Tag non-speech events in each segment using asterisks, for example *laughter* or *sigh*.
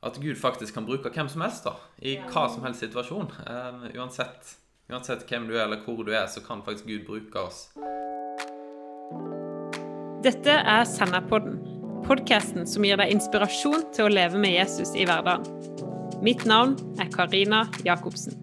at Gud faktisk kan bruke hvem som helst da, i hva som helst situasjon. Um, uansett, uansett hvem du er eller hvor du er, så kan faktisk Gud bruke oss. Dette er Senderpodden, podkasten som gir deg inspirasjon til å leve med Jesus i hverdagen. Mitt navn er Karina Jacobsen.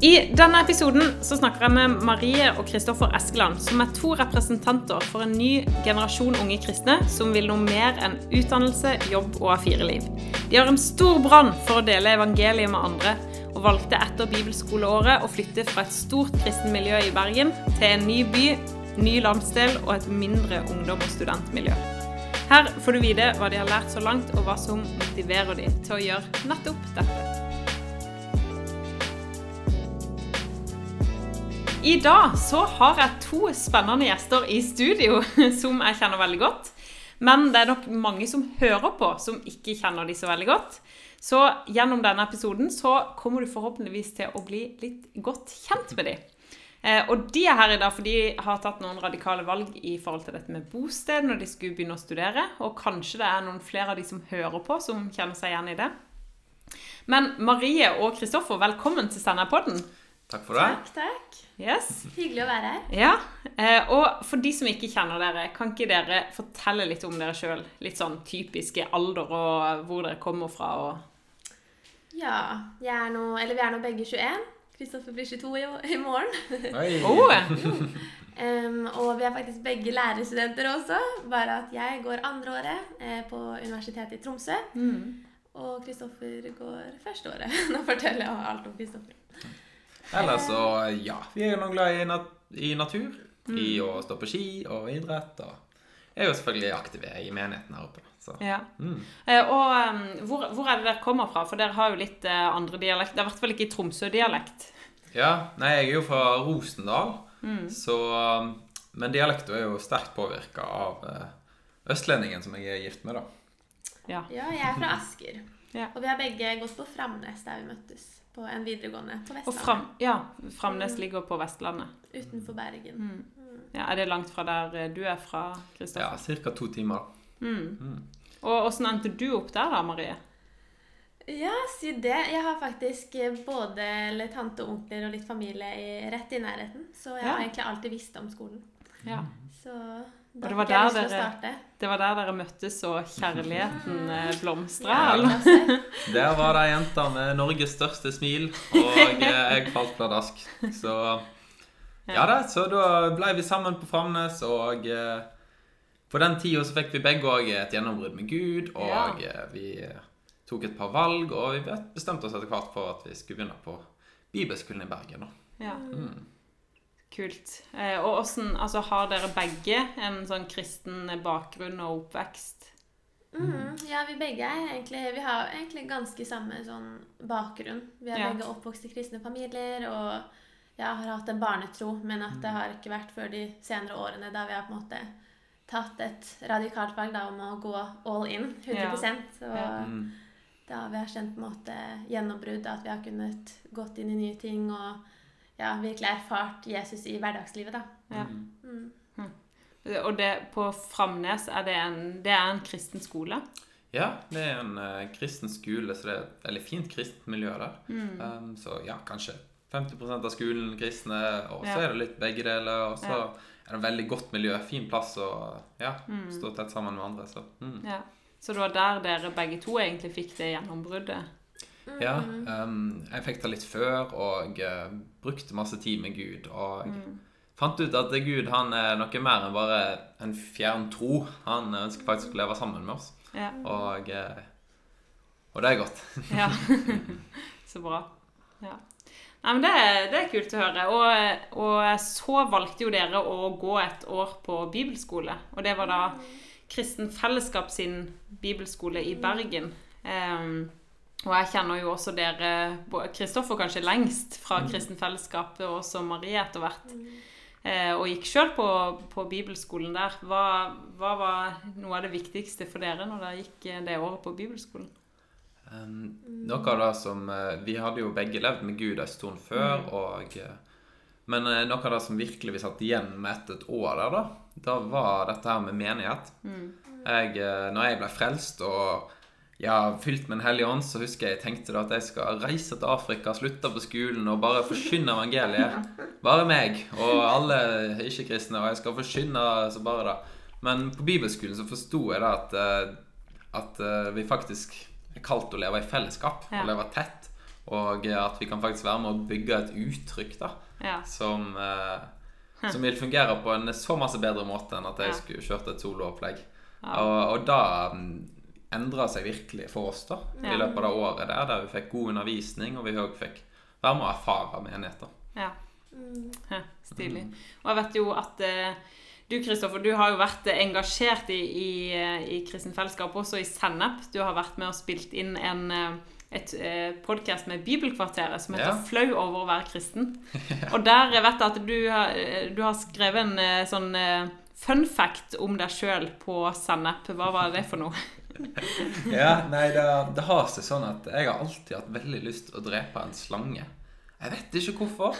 I denne episoden så snakker jeg med Marie og Kristoffer Eskeland, som er to representanter for en ny generasjon unge kristne som vil noe mer enn utdannelse, jobb og A4-liv. De har en stor brann for å dele evangeliet med andre, og valgte etter bibelskoleåret å flytte fra et stort kristenmiljø i Bergen til en ny by, ny landsdel og et mindre ungdom- og studentmiljø. Her får du vite hva de har lært så langt, og hva som motiverer de til å gjøre nettopp dette. I dag så har jeg to spennende gjester i studio *laughs* som jeg kjenner veldig godt. Men det er nok mange som hører på, som ikke kjenner de så veldig godt. Så gjennom denne episoden så kommer du forhåpentligvis til å bli litt godt kjent med dem. Eh, og de er her i dag fordi de har tatt noen radikale valg i forhold til dette med bosted når de skulle begynne å studere. Og kanskje det er noen flere av de som hører på, som kjenner seg igjen i det. Men Marie og Kristoffer, velkommen til Senderpodden. Takk for det. Takk, takk. Yes. Hyggelig å være her. Ja, eh, og for de som ikke kjenner dere, kan ikke dere fortelle litt om dere sjøl? Litt sånn typiske alder og hvor dere kommer fra og Ja, jeg er nå, eller vi er nå begge 21. Kristoffer blir 22 i, i morgen. *laughs* Oh, um, og vi er faktisk begge lærerstudenter også, bare at jeg går andreåret eh, på Universitetet i Tromsø. Og Kristoffer går førsteåret. *laughs* Nå forteller jeg alt om Kristoffer. Ellers så, ja, vi er jo noen glad i, nat i natur. I å stå på ski og idrett. Og jeg er jo selvfølgelig aktive i menigheten her oppe. Så. Ja. Mm. Eh, og um, hvor, hvor er det dere kommer fra? For dere har jo litt eh, andre dialekt. Det er i hvert fall ikke Tromsø-dialekt. Ja, nei, jeg er jo fra Rosendal, så um, Men dialekten er jo sterkt påvirka av uh, østlendingen som jeg er gift med, da. Ja. Ja, jeg er fra Asker. Ja. Og vi har begge gått på Framnes, der vi møttes. På en videregående på Og Vestlandet. Fram, ja, Framnes ligger på Vestlandet. Utenfor Bergen. Mm. Ja, er det langt fra der eh, du er fra, Ja, Kristoffer? Ca. to timer. Mm. Og åssen endte du opp der, da, Marie? Ja, si det. Jeg har faktisk eh, både tante og onkler og litt familie i, rett i nærheten. Så jeg Ja. har egentlig alltid visst om skolen. Ja. Så Og det var der dere- Det var der dere møttes og kjærligheten eh, blomstra? Ja. *laughs* Der var det ei jente med Norges største smil, og eh, jeg falt pladask. Så ja da, så da ble vi sammen på Framnes, og eh, på den tida så fikk vi begge òg et gjennombrudd med Gud, og Ja. vi tok et par valg, og vi bestemte oss etter hvert for at vi skulle begynne på Bibelskolen i Bergen. Ja, Mm. Kult. Eh, og hvordan, Altså, har dere begge en sånn kristen bakgrunn og oppvekst? Mm, ja, vi begge er egentlig Vi har egentlig ganske samme sånn bakgrunn. Vi er Ja. begge oppvokst i kristne familier og ja, har hatt en barnetro, men at det har ikke vært før de senere årene da vi har på en måte tatt et radikalt valg da, om å gå all in, 100 Og Ja. Mm. da vi har kjent på en måte gjennombrudd, at vi har kunnet gått inn i nye ting og ja, virkelig erfart Jesus i hverdagslivet. da. Ja. Mm. Og det på Framnes, er det en, det er en kristen skole? Ja, det er en uh, kristen skole, så det er et veldig fint kristent miljø der. Mm. Um, så ja, kanskje 50% av skolen kristne, og så Ja. er det litt begge deler. Og så Ja. er det et veldig godt miljø, fin plass å ja, Mm. stå tett sammen med andre. Så, mm. Ja. Så det var der dere begge to egentlig fikk det gjennombruddet? Ja, Mm. um, jeg fikk det litt før, og uh, brukte masse tid med Gud. Og Mm. fant ut at Gud han er noe mer enn bare en fjern tro. Han ønsker faktisk å leve sammen med oss, Ja. og, eh, og det er godt. *laughs* ja. *laughs* Så bra. Ja. Nei, men det, er- det er kult å høre. Og, og så valgte jo dere å gå et år på bibelskole. Og det var da Kristen Fellesskap sin bibelskole i Bergen. Em, og jeg kjenner jo også dere Kristoffer kanskje lengst fra Kristen Fellesskap, og også Marie etter hvert. Eh, og gikk sjøl på, på bibelskolen der. Hva, hva var noe av det viktigste for dere når dere gikk eh, det året på bibelskolen? Um, noe av det som eh, Vi hadde jo begge levd med Gud en stund før, Mm. og, Men noe av det som virkelig vi satt igjen med etter et år der, da, da var dette her med menighet. Jeg, eh, når jeg ble frelst og ja, fylt med Den hellige ånd, så husker jeg jeg tenkte da at jeg skal reise til Afrika, slutte på skolen og bare forkynne evangeliet. Bare meg og alle ikke-kristne, og jeg skal forkynne så bare det. Men på bibelskolen så forsto jeg da at, eh, at eh, vi faktisk er kalt å leve i fellesskap, Ja. å leve tett. Og at vi kan faktisk være med å bygge et uttrykk da, Ja. som, eh, som vil fungere på en så masse bedre måte enn at jeg skulle kjørt et soloopplegg. Ja. Og, og da endra seg virkelig for oss da Ja. i løpet av det året der, der vi fikk god undervisning, og vi òg fikk være med å erfare menigheter. ja. Mm. Stilig. Og jeg vet jo at eh, du Kristoffer, du har jo vært engasjert i, i, eh, i Kristen Fellesskap, også i Sennep. Du har vært med og spilt inn en, eh, et eh, podkast med Bibelkvarteret som heter Ja. 'Flau over å være kristen'. *laughs* Og der vet jeg at du har, du har skrevet en sånn fun fact om deg sjøl på Sennep. Hva var det for noe? *laughs* Ja, nei, det, det har seg sånn at jeg har alltid hatt veldig lyst til å drepe en slange. Jeg vet ikke hvorfor,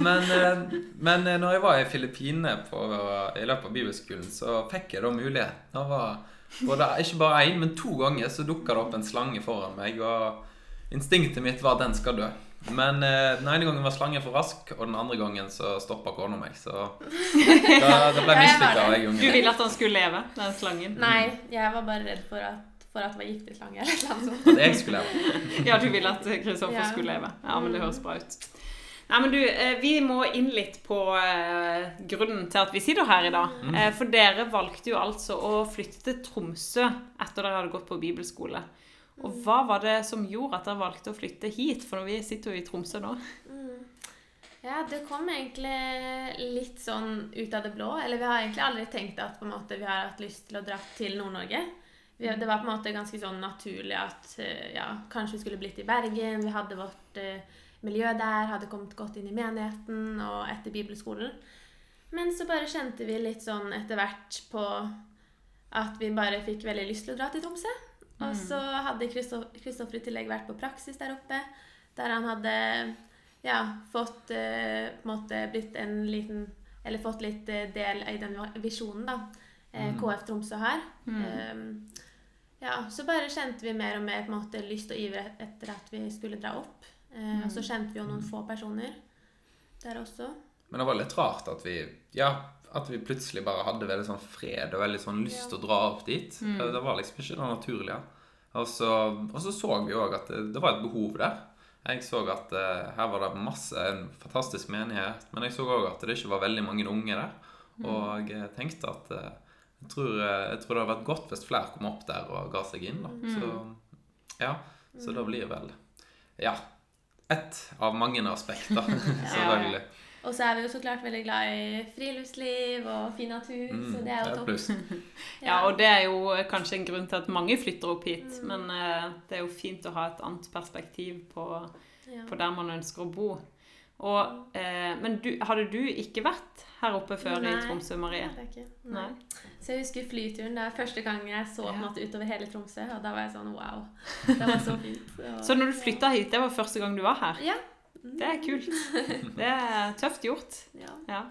men, eh, men eh, når jeg var i Filippinene i løpet av bibelskolen, så fikk jeg da mulighet. Det var både, ikke bare én, men to ganger så dukka det opp en slange foran meg, og instinktet mitt var at den skal dø. Men eh, den ene gangen var slangen for rask, og den andre gangen så stoppa kona meg. Så *laughs* da, det ble jeg mislykka det. den Du ville at han skulle leve, den slangen? Nei, jeg var bare redd for at, for at det var giftig slange eller et sånt. At jeg skulle leve. Ja, du ville at Kristoffer Ja. skulle leve. Ja, men det høres bra ut. Nei, men du, eh, Vi må inn litt på eh, grunnen til at vi sitter her i dag. Mm. For dere valgte jo altså å flytte til Tromsø etter dere hadde gått på bibelskole. Og hva var det som gjorde at dere valgte å flytte hit? For vi sitter jo i Tromsø nå. Ja, det kom egentlig litt sånn ut av det blå. Eller vi har egentlig aldri tenkt at måte, vi har hatt lyst til å dra til Nord-Norge. Det var på en måte ganske sånn naturlig at eh, ja, kanskje vi skulle blitt i Bergen. Vi hadde vårt eh, miljø der, hadde kommet godt inn i menigheten og etter bibelskolen. Men så bare kjente vi litt sånn etter hvert på at vi bare fikk veldig lyst til å dra til Tromsø. Og så hadde Kristoffer i tillegg vært på praksis der oppe, der han hadde ja, fått eh, på en måte blitt en liten Eller fått litt eh, del i den visjonen da eh, KF Tromsø har. Um, ja, så bare kjente vi mer og mer på en måte lyst og iver etter at vi skulle dra opp. Eh, Og så kjente vi jo noen få personer der også. Men det var litt rart at vi Ja, at vi plutselig bare hadde veldig sånn fred og veldig sånn lyst til å dra opp dit. Det det var liksom ikke det naturlige. Og så, og så så vi òg at det, det var et behov der. Jeg så at uh, her var det masse, en fantastisk menighet, men jeg så òg at det ikke var veldig mange unge der. Og jeg tenkte at uh, jeg tror, eh, jeg tror det hadde vært godt hvis flere kom opp der og ga seg inn. da. Så ja, så da blir vel Ja. Ett av mange aspekter, *laughs* *laughs* selvfølgelig. Og så er vi jo så klart veldig glad i friluftsliv og fin natur, Mm, så det er jo topp. *laughs* ja. Ja, og det er jo kanskje en grunn til at mange flytter opp hit. Men uh, det er jo fint å ha et annet perspektiv på, Ja. på der man ønsker å bo. Og, uh, men du, hadde du ikke vært her oppe før i Tromsø, Marie? det er ikke. Nei. Nei. Så jeg husker flyturen. Det er første gang jeg så på en Ja. måte utover hele Tromsø, og da var jeg sånn wow. Det var så fint. Og- *laughs* Så når du flytta hit, det var første gang du var her? Ja. Det er kult. Det er tøft gjort. *laughs* ja. Ja.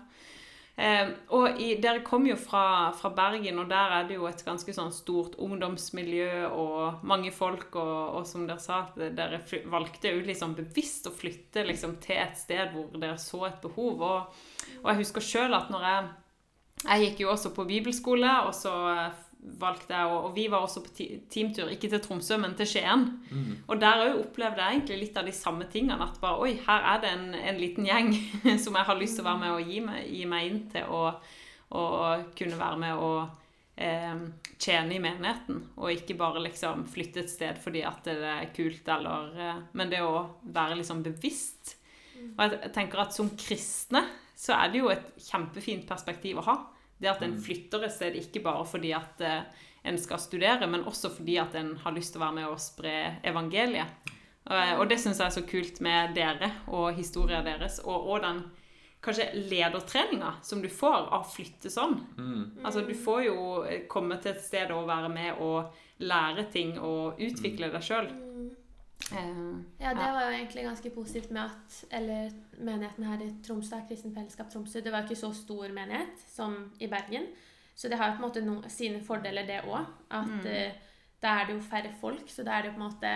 Eh, og i, dere kom jo fra, fra Bergen, og der er det jo et ganske sånn stort ungdomsmiljø og mange folk, og, og som dere sa, dere valgte jo liksom bevisst å flytte liksom, til et sted hvor dere så et behov. Og, og jeg husker sjøl at når jeg Jeg gikk jo også på bibelskole, og så eh, valgte jeg og, Og vi var også på teamtur, ikke til Tromsø, men til Skien. Og der òg opplevde jeg egentlig litt av de samme tingene. At bare oi, her er det en, en liten gjeng *laughs* som jeg har lyst til å være med og gi meg, gi meg inn til. Og, og kunne være med og eh, tjene i menigheten. Og ikke bare liksom flytte et sted fordi at det er kult, eller eh, Men det å være liksom bevisst. Og jeg, jeg tenker at som kristne så er det jo et kjempefint perspektiv å ha. Det at en flytter et sted ikke bare fordi at eh, en skal studere, men også fordi at en har lyst til å være med og spre evangeliet. Og, og det syns jeg er så kult med dere og historien deres, og, og den kanskje ledertreninga som du får av å flytte sånn. Altså, du får jo komme til et sted og være med og lære ting og utvikle deg sjøl. Eh, Ja, det var jo egentlig ganske positivt med at eller menigheten her i Tromsø, Kristen Fellesskap Tromsø, det var ikke så stor menighet som i Bergen. Så det har jo på en måte no, sine fordeler, det òg. At Mm. uh, da er det jo færre folk, så da er det jo på en måte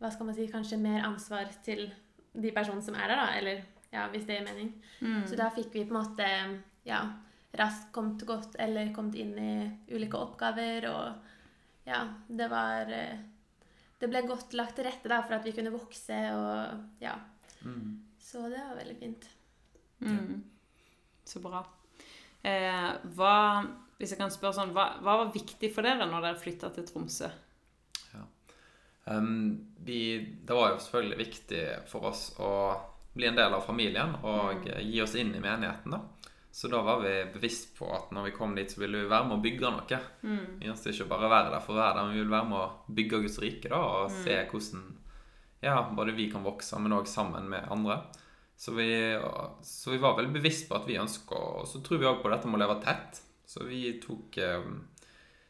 hva skal man si, kanskje mer ansvar til de personene som er der, da. Eller ja, hvis det gir mening. mm. Så da fikk vi på en måte ja, raskt kommet godt eller kommet inn i ulike oppgaver, og ja, det var eh, Det ble godt lagt til rette da, for at vi kunne vokse og ja. Mm. Så det var veldig fint. Mm. Så bra. Eh, hva, hvis jeg kan spørre sånn, hva, hva var viktig for dere når dere flytta til Tromsø? Um, vi, det var jo selvfølgelig viktig for oss å bli en del av familien og mm. gi oss inn i menigheten. da. Så da var vi bevisst på at når vi kom dit, så ville vi være med å bygge noe. Mm. Ønsket ikke bare være der for å være der, men vi vil være med å bygge Guds rike da, og se hvordan ja, både vi kan vokse, men òg sammen med andre. Så vi, så vi var veldig bevisst på at vi ønsker Og så tror vi òg på dette med å leve tett. Så vi tok,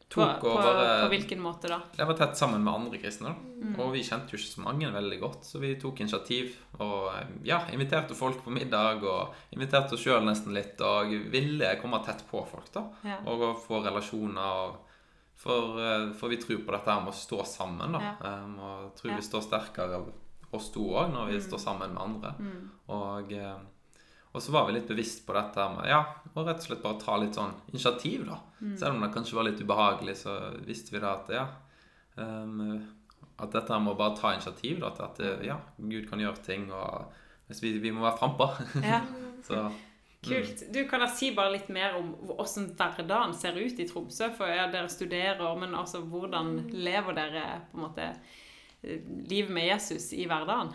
eh, På, på, bare på hvilken måte da? Jeg var tett sammen med andre kristne. da. Og vi kjente jo ikke så mange veldig godt, så vi tok initiativ og eh, ja, inviterte folk på middag og inviterte oss sjøl nesten litt og ville komme tett på folk. da. Ja. Og få relasjoner. og for, eh, for vi tror på dette her med å stå sammen. da. Ja. Um, og tror Ja. vi står sterkere oss to òg når vi Mm. står sammen med andre. Mm. Og, eh, og så var vi litt bevisst på dette med ja, og rett og slett bare ta litt sånn initiativ, da. Mm. Selv om det kanskje var litt ubehagelig, så visste vi da at ja um, At dette med bare ta initiativ, da, at eh, ja, Gud kan gjøre ting, og vi, vi må være frampå. Ja, *laughs* så kult. Du, Kan jeg si bare litt mer om hvordan hverdagen ser ut i Tromsø? For ja, dere studerer, men altså hvordan lever dere på en måte eh, livet med Jesus i hverdagen?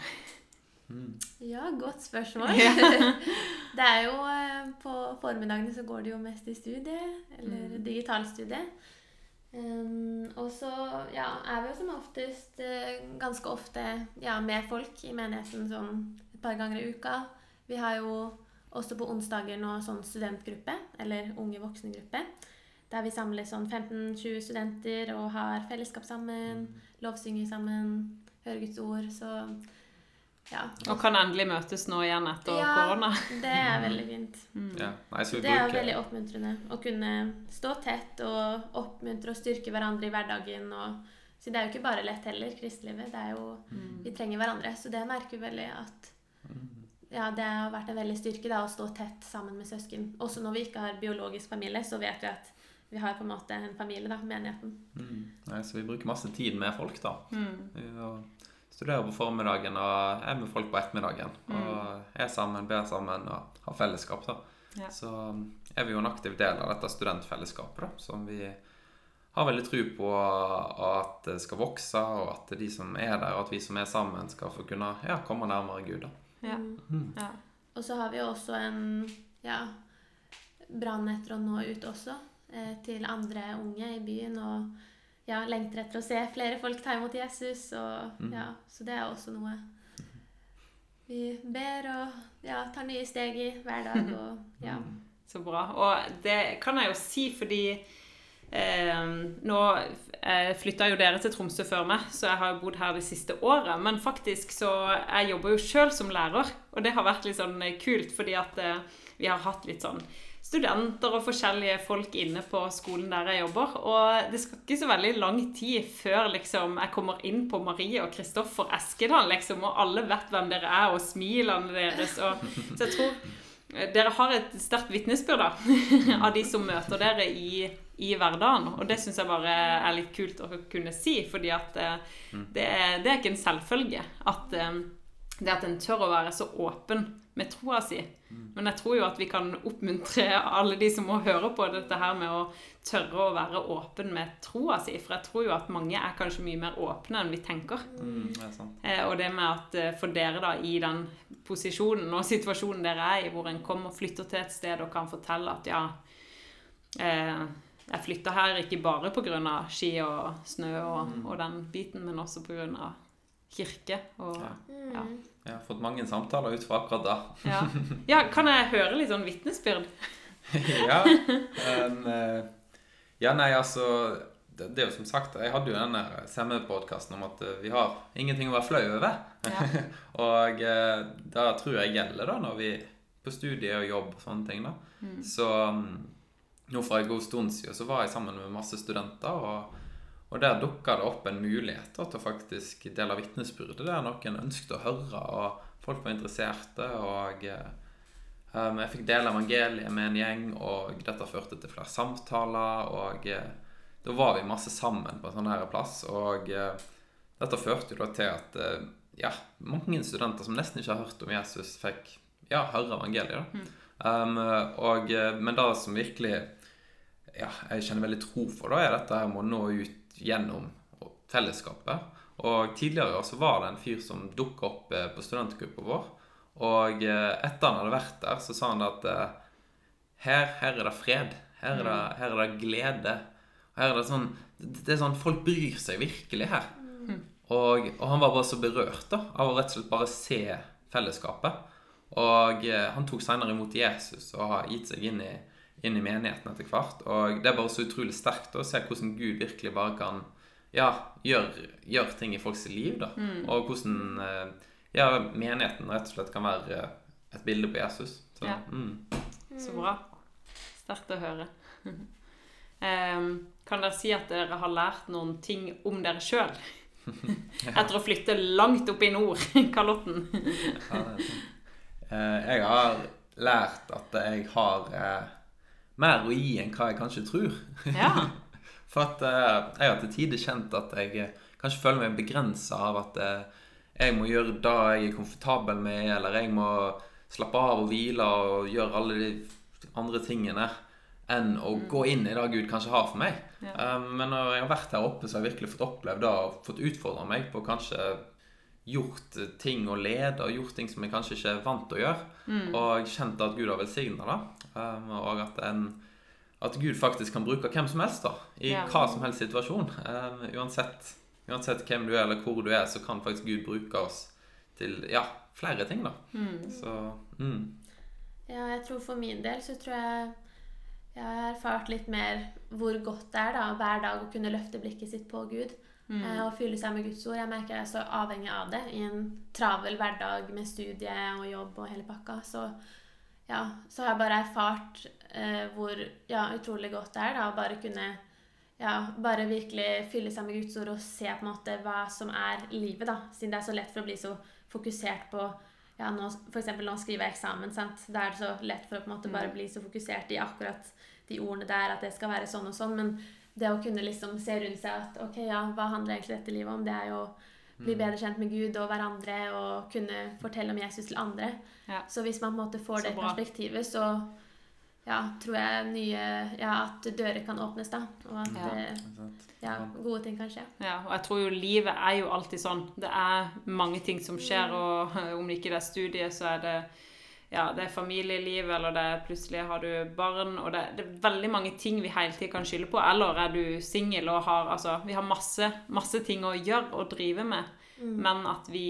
Ja, godt spørsmål. *laughs* Det er jo eh, På formiddagene så går det jo mest i studie, eller Mm. digitalstudie. Um, og så ja, er vi jo som oftest eh, ganske ofte ja, med folk i menigheten sånn et par ganger i uka. Vi har jo også på onsdager nå sånn studentgruppe, eller unge voksne-gruppe. Der vi samler sånn 15-20 studenter og har fellesskap sammen, lovsynger sammen, hører Guds ord. Så ja. Og kan endelig møtes nå igjen etter Ja. korona. Det er veldig fint. ja. Nei, Det er veldig oppmuntrende å kunne stå tett og oppmuntre og styrke hverandre i hverdagen. Og, så det er jo ikke bare lett heller, kristelivet. Det er jo, Vi trenger hverandre. Så det merker vi veldig at ja, det har vært en veldig styrke da, å stå tett sammen med søsken. Også når vi ikke har biologisk familie, så vet vi at vi har på en måte en familie, da, menigheten. Mm. Nei, så vi bruker masse tid med folk, da. Mm. Og studerer på formiddagen og er med folk på ettermiddagen. Og er sammen, ber sammen og har fellesskap, da. Ja. Så um, er vi jo en aktiv del av dette studentfellesskapet, da, som vi har veldig tro på at det skal vokse, og at de som er der, og at vi som er sammen, skal få kunne ja, komme nærmere Gud. da. Ja. Mm. ja. Og så har vi jo også en ja, brann etter å nå ut også eh, til andre unge i byen. Og ja, lengter etter å se flere folk ta imot Jesus. Og, Mm. ja, så det er også noe vi ber og ja, tar nye steg i hver dag. *laughs* Og ja. Så bra. Og det kan jeg jo si fordi eh, nå eh, flytta jo dere til Tromsø før meg, så jeg har bodd her det siste året. Men faktisk så jeg jobber jo sjøl som lærer, og det har vært litt sånn kult fordi at eh, vi har hatt litt sånn studenter og forskjellige folk inne på skolen der jeg jobber. Og det skal ikke så veldig lang tid før liksom, jeg kommer inn på Marie og Kristoffer Eskedal, liksom, og alle vet hvem dere er, og smilene deres. Og, *laughs* så jeg tror eh, dere har et sterkt vitnesbyrd *laughs* av de som møter dere i, i hverdagen. Og det syns jeg bare er litt kult å kunne si, fordi at eh, det, er, det er ikke en selvfølge at eh, det at en tør å være så åpen med troa si. Men jeg tror jo at vi kan oppmuntre alle de som må høre på dette her med å tørre å være åpen med troa si. For jeg tror jo at mange er kanskje mye mer åpne enn vi tenker. Mm, det. Eh, og det med at eh, for dere da i den posisjonen og situasjonen dere er i, hvor en kommer og flytter til et sted og kan fortelle at ja eh, Jeg flytta her ikke bare pga. ski og snø og, og den biten, men også pga. kirke. Og, Ja. Ja. Jeg har fått mange samtaler ut fra akkurat da. Ja. *laughs* ja, kan jeg høre litt sånn vitnesbyrd? *laughs* ja. em, eh, ja, nei, altså det, det er jo som sagt, Jeg hadde jo denne CME-podkasten om at eh, vi har ingenting å være flau over. Ja. *laughs* og da det tror jeg gjelder da når vi på studie og jobb og sånne ting. da. Så mm, nå for en god stund siden så var jeg sammen med masse studenter. og og der dukka det opp en mulighet da, til å faktisk dele vitnesbyrdet der noen ønsket å høre, og folk var interesserte. Og um, jeg fikk dele evangeliet med en gjeng, og dette førte til flere samtaler. Og eh, da var vi masse sammen på en sånn her plass. Og uh, dette førte jo da til at uh, ja, mange studenter som nesten ikke har hørt om Jesus, fikk ja, høre evangeliet. da. Um, og, men det som virkelig ja, jeg kjenner veldig tro for, da, er dette her med å nå ut gjennom fellesskapet. Og tidligere i år så var det en fyr som dukka opp eh, på studentgruppa vår. Og eh, etter han hadde vært der, så sa han at eh, her, her er det fred. Her er det, her er det glede. Her er det sånn Det er sånn Folk bryr seg virkelig her. Og, og han var bare så berørt da, av å rett og slett bare se fellesskapet. Og han tok senere imot Jesus og har gitt seg inn i, inn i menigheten etter hvert. Og det er bare så utrolig sterkt å se hvordan Gud virkelig bare kan ja, gjøre gjør ting i folks liv. da. Og hvordan eh, ja, menigheten rett og slett kan være eh, et bilde på Jesus. Så, Ja. mm. Så bra. Sterkt å høre. *laughs* Kan dere si at dere har lært noen ting om dere sjøl? *laughs* Etter å flytte langt opp i nord, *laughs* Kalotten. Eh, jeg har lært at jeg har mer å gi enn hva jeg kanskje tror. Ja. *laughs* For at eh, jeg har til tider kjent at jeg eh, kanskje føler meg begrensa av at eh, jeg må gjøre det jeg er komfortabel med, eller jeg må slappe av og hvile og gjøre alle de andre tingene enn å gå inn i det Gud kanskje har for meg. Ja. Men når jeg har vært her oppe, så har jeg virkelig fått opplevd det og fått utfordra meg på kanskje gjort ting og lede og gjort ting som jeg kanskje ikke er vant til å gjøre. Og kjent at Gud har velsigna det. Um, og at, en, at Gud faktisk kan bruke hvem som helst da, i Ja. hva som helst situasjon. Um, uansett, uansett hvem du er eller hvor du er, så kan faktisk Gud bruke oss til ja, flere ting. da. Så mm. Ja, jeg tror for min del så tror jeg jeg har erfart litt mer hvor godt det er da, hver dag å kunne løfte blikket sitt på Gud. Eh, Og fylle seg med Guds ord. Jeg merker jeg er så avhengig av det i en travel hverdag med studie og jobb og hele pakka. Så ja, så har jeg bare erfart eh, hvor ja, utrolig godt det er da, å bare kunne ja, bare virkelig fylle seg med Guds ord og se på en måte hva som er livet, da. Siden det er så lett for å bli så fokusert på ja, nå, for eksempel man skriver eksamen, sant? da er det så lett for å på en måte bare bli så fokusert i akkurat de ordene der, at det skal være sånn og sånn. Men det å kunne liksom se rundt seg at ok, ja, hva handler egentlig dette livet om? Det er jo å bli bedre kjent med Gud og hverandre og kunne fortelle om Jesus til andre. Ja. Så hvis man på en måte får Så det bra. perspektivet, så ja, tror jeg nye Ja, at dører kan åpnes, da. Og at Ja. eh, ja, gode ting kan skje. Ja, og jeg tror jo livet er jo alltid sånn. Det er mange ting som skjer, og eh, *laughs* om det ikke er studiet, så er det ja, det er familieliv, eller det er plutselig har du barn, og det, det er veldig mange ting vi hele tiden kan skylde på. Eller er du singel og har Altså, vi har masse, masse ting å gjøre og drive med, men at vi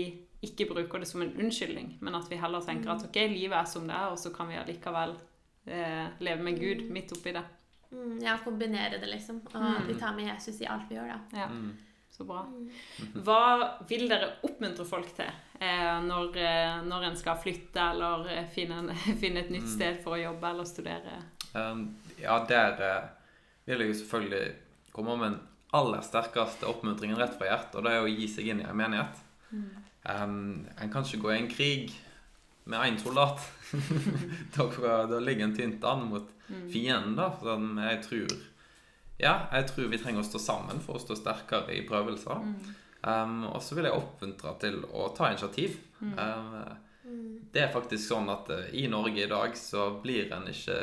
ikke bruker det som en unnskyldning, men at vi heller tenker at ok, livet er som det er, og så kan vi allikevel eh, leve med Gud midt oppi det. Mm, ja, kombinere det, liksom. Og vi tar med Jesus i alt vi gjør, da. Ja, så bra. Hva vil dere oppmuntre folk til eh, når, eh, når en skal flytte eller eh, finne, en, *laughs* finne et nytt sted for å jobbe eller studere? Um, ja, der eh, vil jeg jo selvfølgelig komme med den aller sterkeste oppmuntringen rett fra hjertet, og det er å gi seg inn i en menighet. Um, en kan ikke gå i en krig med én soldat. *laughs* da, da ligger en tynt an mot fienden, da. Som jeg tror Ja, jeg tror vi trenger å stå sammen for å stå sterkere i prøvelser. Um, og så vil jeg oppmuntre til å ta initiativ. Um, det er faktisk sånn at uh, i Norge i dag så blir en ikke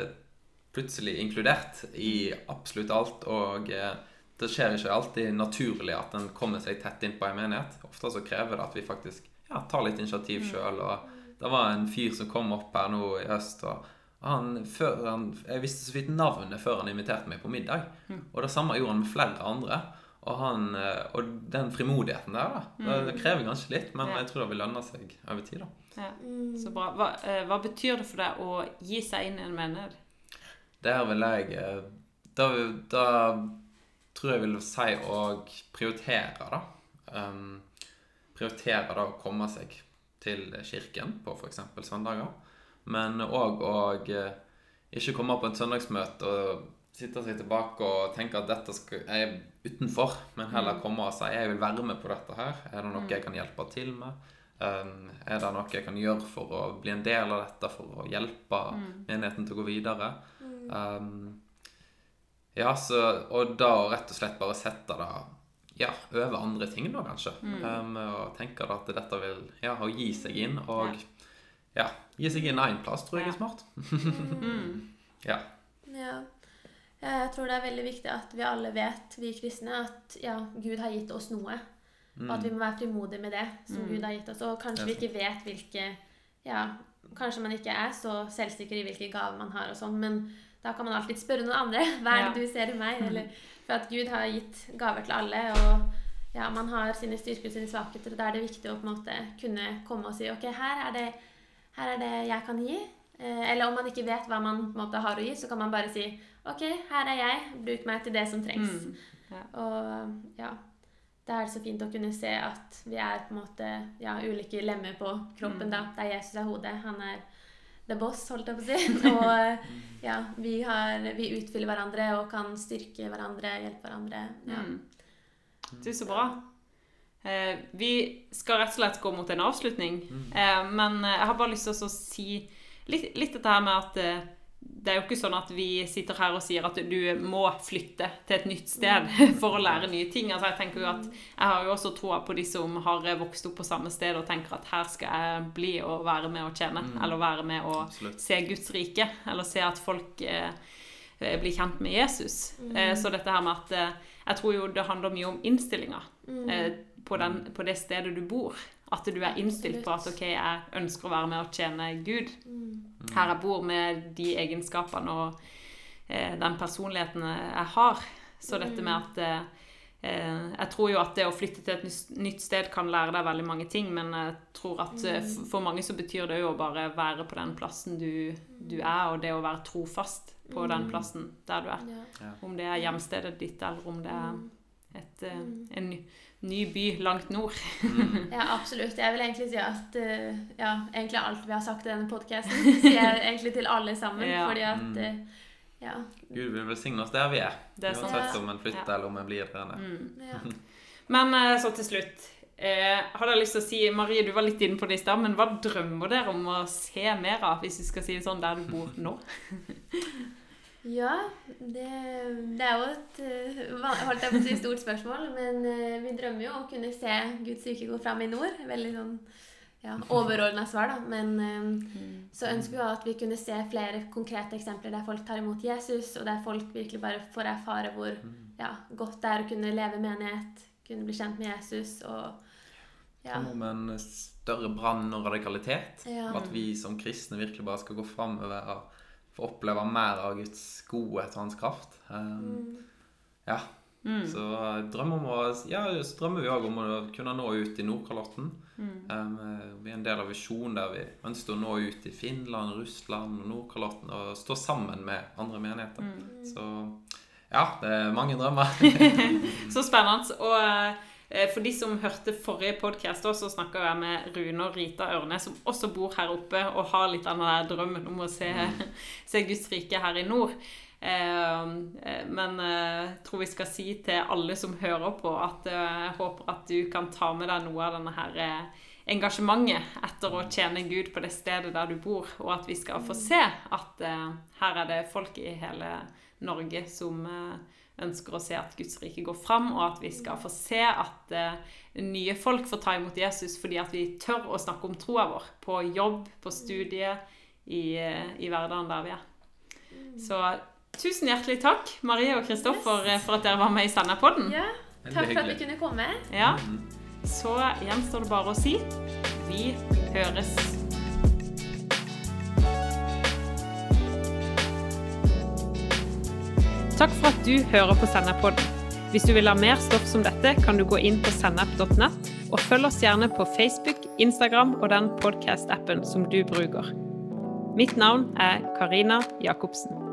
plutselig inkludert i absolutt alt. Og uh, det skjer ikke alltid naturlig at en kommer seg tett inn på en menighet. Ofte så krever det at vi faktisk ja, tar litt initiativ sjøl. Og det var en fyr som kom opp her nå i høst. og han, før han, Jeg visste så vidt navnet før han inviterte meg på middag. Og det samme gjorde han med flere andre. Og, han, eh, og den frimodigheten der, da. Det, det krever kanskje litt, men Ja. jeg tror det vil lønne seg over tid. da. Ja, så bra. Hva, eh, hva betyr det for deg å gi seg inn i en menighet? Der vil jeg eh, Da, da tror jeg vil si å prioritere, da. Um, prioritere da å komme seg til kirken på f.eks. søndager. Men òg å eh, ikke komme på et søndagsmøte og sitte seg tilbake og tenke at dette skal, er utenfor, men heller Mm. komme og si jeg vil være med på dette her. Er det noe jeg kan hjelpe til med? Um, er det noe jeg kan gjøre for å bli en del av dette, for å hjelpe Mm. menigheten til å gå videre? Um, ja, så, og da rett og slett bare sette det ja, over andre ting, da, kanskje. Um, og tenke at dette vil ja, å gi seg inn, og ja, gi seg inn én plass, tror jeg Ja. er smart. *laughs* Mm. Ja. Ja. Ja, Jeg tror det er veldig viktig at vi alle vet, vi kristne, at ja, Gud har gitt oss noe. Og at vi må være frimodige med det som Gud har gitt oss. Og kanskje vi ikke vet hvilke Ja, kanskje man ikke er så selvsikker i hvilke gaver man har og sånn, men da kan man alltid spørre noen andre. *laughs* Hva er det Ja. du ser i meg? *laughs* Eller, for at Gud har gitt gaver til alle, og ja, man har sine styrker og sine svakheter, og da er det viktig å på en måte kunne komme og si OK, her er det, her er det jeg kan gi. Eh, Eller om man ikke vet hva man måte har å gi, så kan man bare si OK, her er jeg. Bruk meg til det som trengs. Mm. Ja. Og ja, da er det så fint å kunne se at vi er på en måte ja, ulike lemmer på kroppen. Mm. da. er Jesus er hodet. Han er the boss, holdt jeg på å si. *laughs* Og ja, vi, har, vi utfyller hverandre og kan styrke hverandre, hjelpe hverandre. Ja. Mm. Du, så bra. Eh, vi skal rett og slett gå mot en avslutning, eh, men eh, jeg har bare lyst til å si litt, litt dette her med at det er jo ikke sånn at vi sitter her og sier at du må flytte til et nytt sted *laughs* for å lære nye ting. Altså jeg tenker jo at jeg har jo også troa på de som har vokst opp på samme sted og tenker at her skal jeg bli og være med og tjene, eller være med og Absolutt. se Guds rike, eller se at folk eh, blir kjent med Jesus. Eh, så dette her med at eh, Jeg tror jo det handler mye om innstillinga på, den, på det stedet du bor. At du er innstilt på at ok, jeg ønsker å være med og tjene Gud. Her jeg bor, med de egenskapene og eh, den personligheten jeg har. Så dette med at eh, eh, Jeg tror jo at det å flytte til et nytt sted kan lære deg veldig mange ting, men jeg tror at eh, for mange så betyr det jo å bare være på den plassen du, du er, og det å være trofast på den plassen der du er. Om det er hjemstedet ditt, eller om det er et, eh, en ny, by langt nord. ja, absolutt. Jeg vil egentlig si at uh, ja, egentlig alt vi har sagt i denne podkasten, sier jeg egentlig til alle sammen. Ja. Fordi at uh, ja, Gud vil velsigne oss der vi er. Det er sant. Uansett om en flytter Ja. eller om en blir der. Mm. ja. *laughs* Men uh, så til slutt. Eh, hadde jeg lyst til å si, Marie, du var litt inne på det i stad, men hva drømmer dere om å se mer av, hvis vi skal si det sånn, der du bor nå? *laughs* Ja, det, det er jo et eh, holdt jeg på å si stort spørsmål, men eh, vi drømmer jo å kunne se Guds rike gå fram i nord. Veldig sånn ja, overordna svar, da. Men eh, så ønsker vi at vi kunne se flere konkrete eksempler der folk tar imot Jesus, og der folk virkelig bare får erfare hvor ja, godt det er å kunne leve i menighet, kunne bli kjent med Jesus og ja. Kommer om en større brann og radikalitet. Ja. At vi som kristne virkelig bare skal gå framover og få oppleve mer av Guds godhet og hans kraft. Um, Ja. Mm. Så drømmer å Ja, så drømmer vi òg om å kunne nå ut i Nordkalotten. Um, vi er en del av visjonen der vi ønsker å nå ut i Finland, Russland og Nordkalotten og stå sammen med andre menigheter. Så ja, det er mange drømmer. *laughs* Så spennende. Og eh, for de som hørte forrige podkast, så snakka jeg med Rune og Rita Ørne, som også bor her oppe og har litt av den drømmen om å se, *laughs* se Guds rike her i nord. Eh, eh, men eh, jeg tror vi skal si til alle som hører på, at eh, jeg håper at du kan ta med deg noe av denne her eh, engasjementet etter å tjene Gud på det stedet der du bor, og at vi skal få se at eh, her er det folk i hele Norge som eh, ønsker å se at Guds rike går fram, og at vi skal få se at uh, nye folk får ta imot Jesus fordi at vi tør å snakke om troa vår på jobb, på studiet, i, uh, i hverdagen der vi er. Så tusen hjertelig takk, Marie og Kristoffer, yes. for at dere var med i Sandapodden. ja. Takk for at vi kunne komme. Ja. Så gjenstår det bare å si vi høres. Takk for at du hører på Sennepodden. Hvis du vil ha mer stoff som dette, kan du gå inn på sennep.nett, og følg oss gjerne på Facebook, Instagram og den podcast-appen som du bruker. Mitt navn er Karina Jacobsen.